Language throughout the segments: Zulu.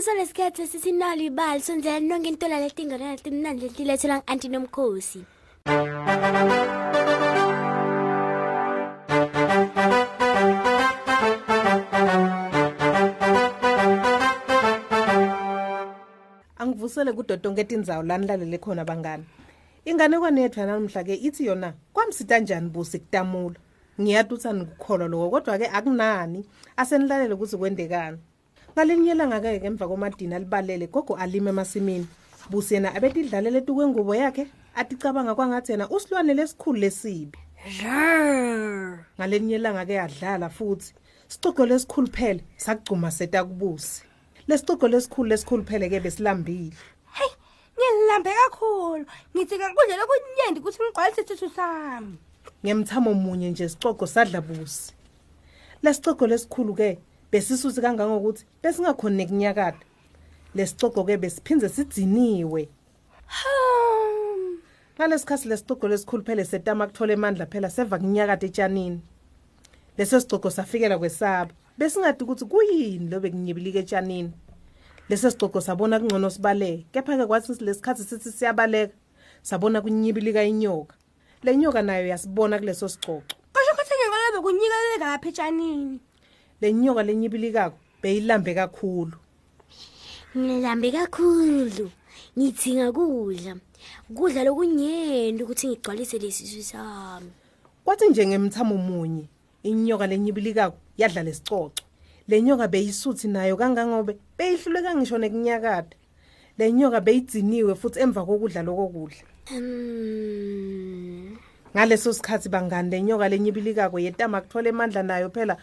Umbukiso lesikhethe sisinalo ibali sonzela nonke into laletinga laletimnandi letilethela ngu-anti nomkhosi. angivusele kudo tonke tindzawo lanilalele khona bangani inganekwane yethu yanamhla-ke ithi yona kwamsita njani busi kutamula ngiyati ukuthi anikukholwa loko kodwa-ke akunani asenilalele ukuthi kwendekani ngalinye ilanga-ke ngemva komadini alibalele gogo alime emasimini busi yena abetidlalele tukwengubo yakhe aticabanga kwangathi yena usilwane lesikhulu lesibi ngalinye ilanga-ke adlala futhi sicoco lesikhulu phele sakugcuma seta kubusi lesicoco lesikhulu lesikhulu phele-ke besilambile hayi ngilambe kakhulu ngithi kunje lokunyendi ukuthi ngigqwalise isithu sami ngemthamo munye nje sicoco sadla busi lesicoco lesikhulu-ke besisuthi kangangokuthi besingakhona nekunyakada lesixoxo ke besiphinze sidziniwe ngalesikhathi lesixoxo lesikhulu phela setama kuthola emandla phela seva kunyakada etshanini leso sixoxo safikela kwesaba besingadi ukuthi kuyini lobe kunyibilika etshanini leso sixoxo sabona kungcono sibaleke kepha-ke kwathi lesikhathi sithi siyabaleka sabona kunyibilika inyoka le nyoka nayo yasibona kuleso sixoxo kasho ukuthi ngengolobe kunyikeleka lapha etshanini lenyoka lenyibilikako beyilambe kakhulu ngilambe kakhulu ngidinga kudla kudla lokunyenda ukuthi ngigcwalise lesisu sami kwathi nje ngemthamo munye inyoka lenyibilikako yadla lesicoco lenyoka beyisuthi nayo kangangobe beyihluleka ngisho nekunyakada lenyoka beyidziniwe futhi emva kokudla lokokudla hmm. ngaleso sikhathi bangane lenyoka lenyibilikako yetama kuthola emandla nayo phela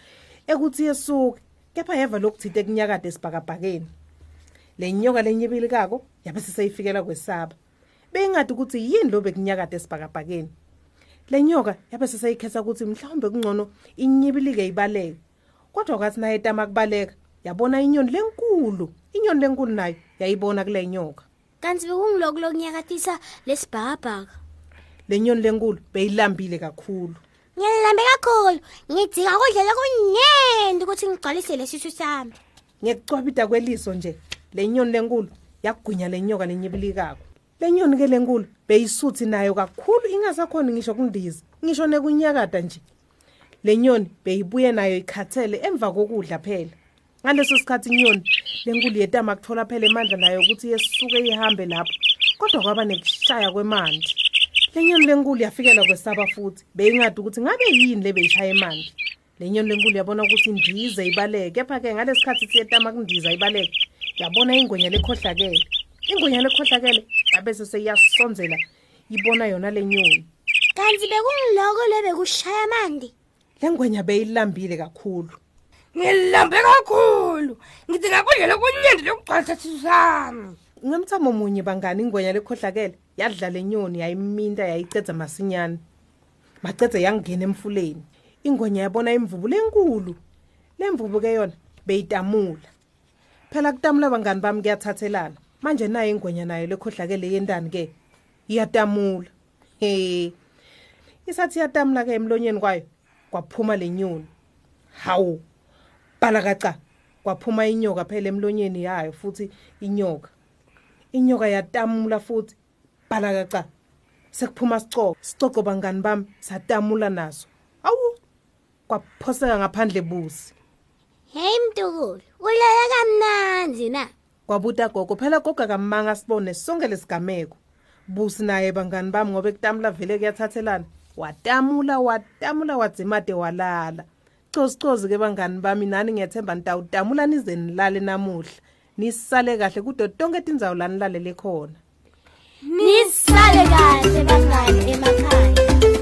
ekuthi yesuke kepha yeva lokuthithe kunyakade esibhakabhakeni le nyoka lenyibili kako yabe siseyifikela kwesaba beyingadi ukuthi yini lo bekunyakade esibhakabhakeni le nyoka yabe siseyikhetha ukuthi mhlawumbe kungcono inyibilike ibaleke kodwa kwathi naye etama kubaleka yabona inyoni lenkulu inyoni lenkulu nayo yayibona kule nyoka kanti bekungiloko lokunyakathisa lesibhakabhaka le nyoni lenkulu beyilambile kakhulu ngilibambe kakhulu ngidinga ukudlela kuningi ukuthi ngigcwalise lesisu sami ngekucwabida kweliso nje le nyoni lenkulu yakugwinya le nyoka lenyibilikako le nyoni ke lenkulu beyisuthi nayo kakhulu ingasakhoni ngisho kundiza ngisho nekunyakada nje le nyoni beyibuye nayo ikhathele emva kokudla phela ngaleso sikhathi inyoni lenkulu yetama kuthola phela emandla nayo ukuthi yesuke ihambe lapho kodwa kwaba nekushaya kwemandi lenyoni lenkulu yafikelwa kwesaba futhi beyingadi ukuthi ngabe yini le beyishaya imandla lenyoni lenkulu yabona ukuthi indiza ibaleke kepha-ke ngalesi khathi siyetama kundiza ibaleke yabona ingonya lekhohlakele ingonya lekhohlakele yabe seseyasonzela ibona yona le nyoni kanti bekungiloko le bekushaya mandi le ngwenya beyilambile kakhulu ngilambe kakhulu ngidingakudlela kunyendi lokugcwalisa sisu sami ngemthamo munye bangani ingwenya lekhohlakele yadlala enyoni yayiminta yayiceda masinyane macede yangena emfuleni ingwenya yabona imvubu lenkulu lemvubu ke yona beyitamula phela kutamula bangani bami kuyathathelana manje nayo ingwenya nayo lekhohlakele yentani ke iyatamula he isathi iyatamula ke emlonyeni kwayo kwaphuma lenyoni hawu bala kaca kwaphuma inyoka phela emlonyeni yayo futhi inyoka inyoka yatamula futhi bhala kaca sekuphuma sicoco sicoco bangani bami satamula nazo awu kwaphoseka ngaphandle busi hey mtukulu ulala kamnanzi na kwabuta gogo phela gogo akamanga sibone sonke lesigameko busi naye bangani bami ngoba kutamula vele kuyathathelana watamula watamula wadzimade walala cozi cozi ke bangani bami nani ngiyethemba nitawutamula nize nilale namuhla nisale kahle kudo tonke tindzawo lanilalele khona nisale kahle bangani emakhaya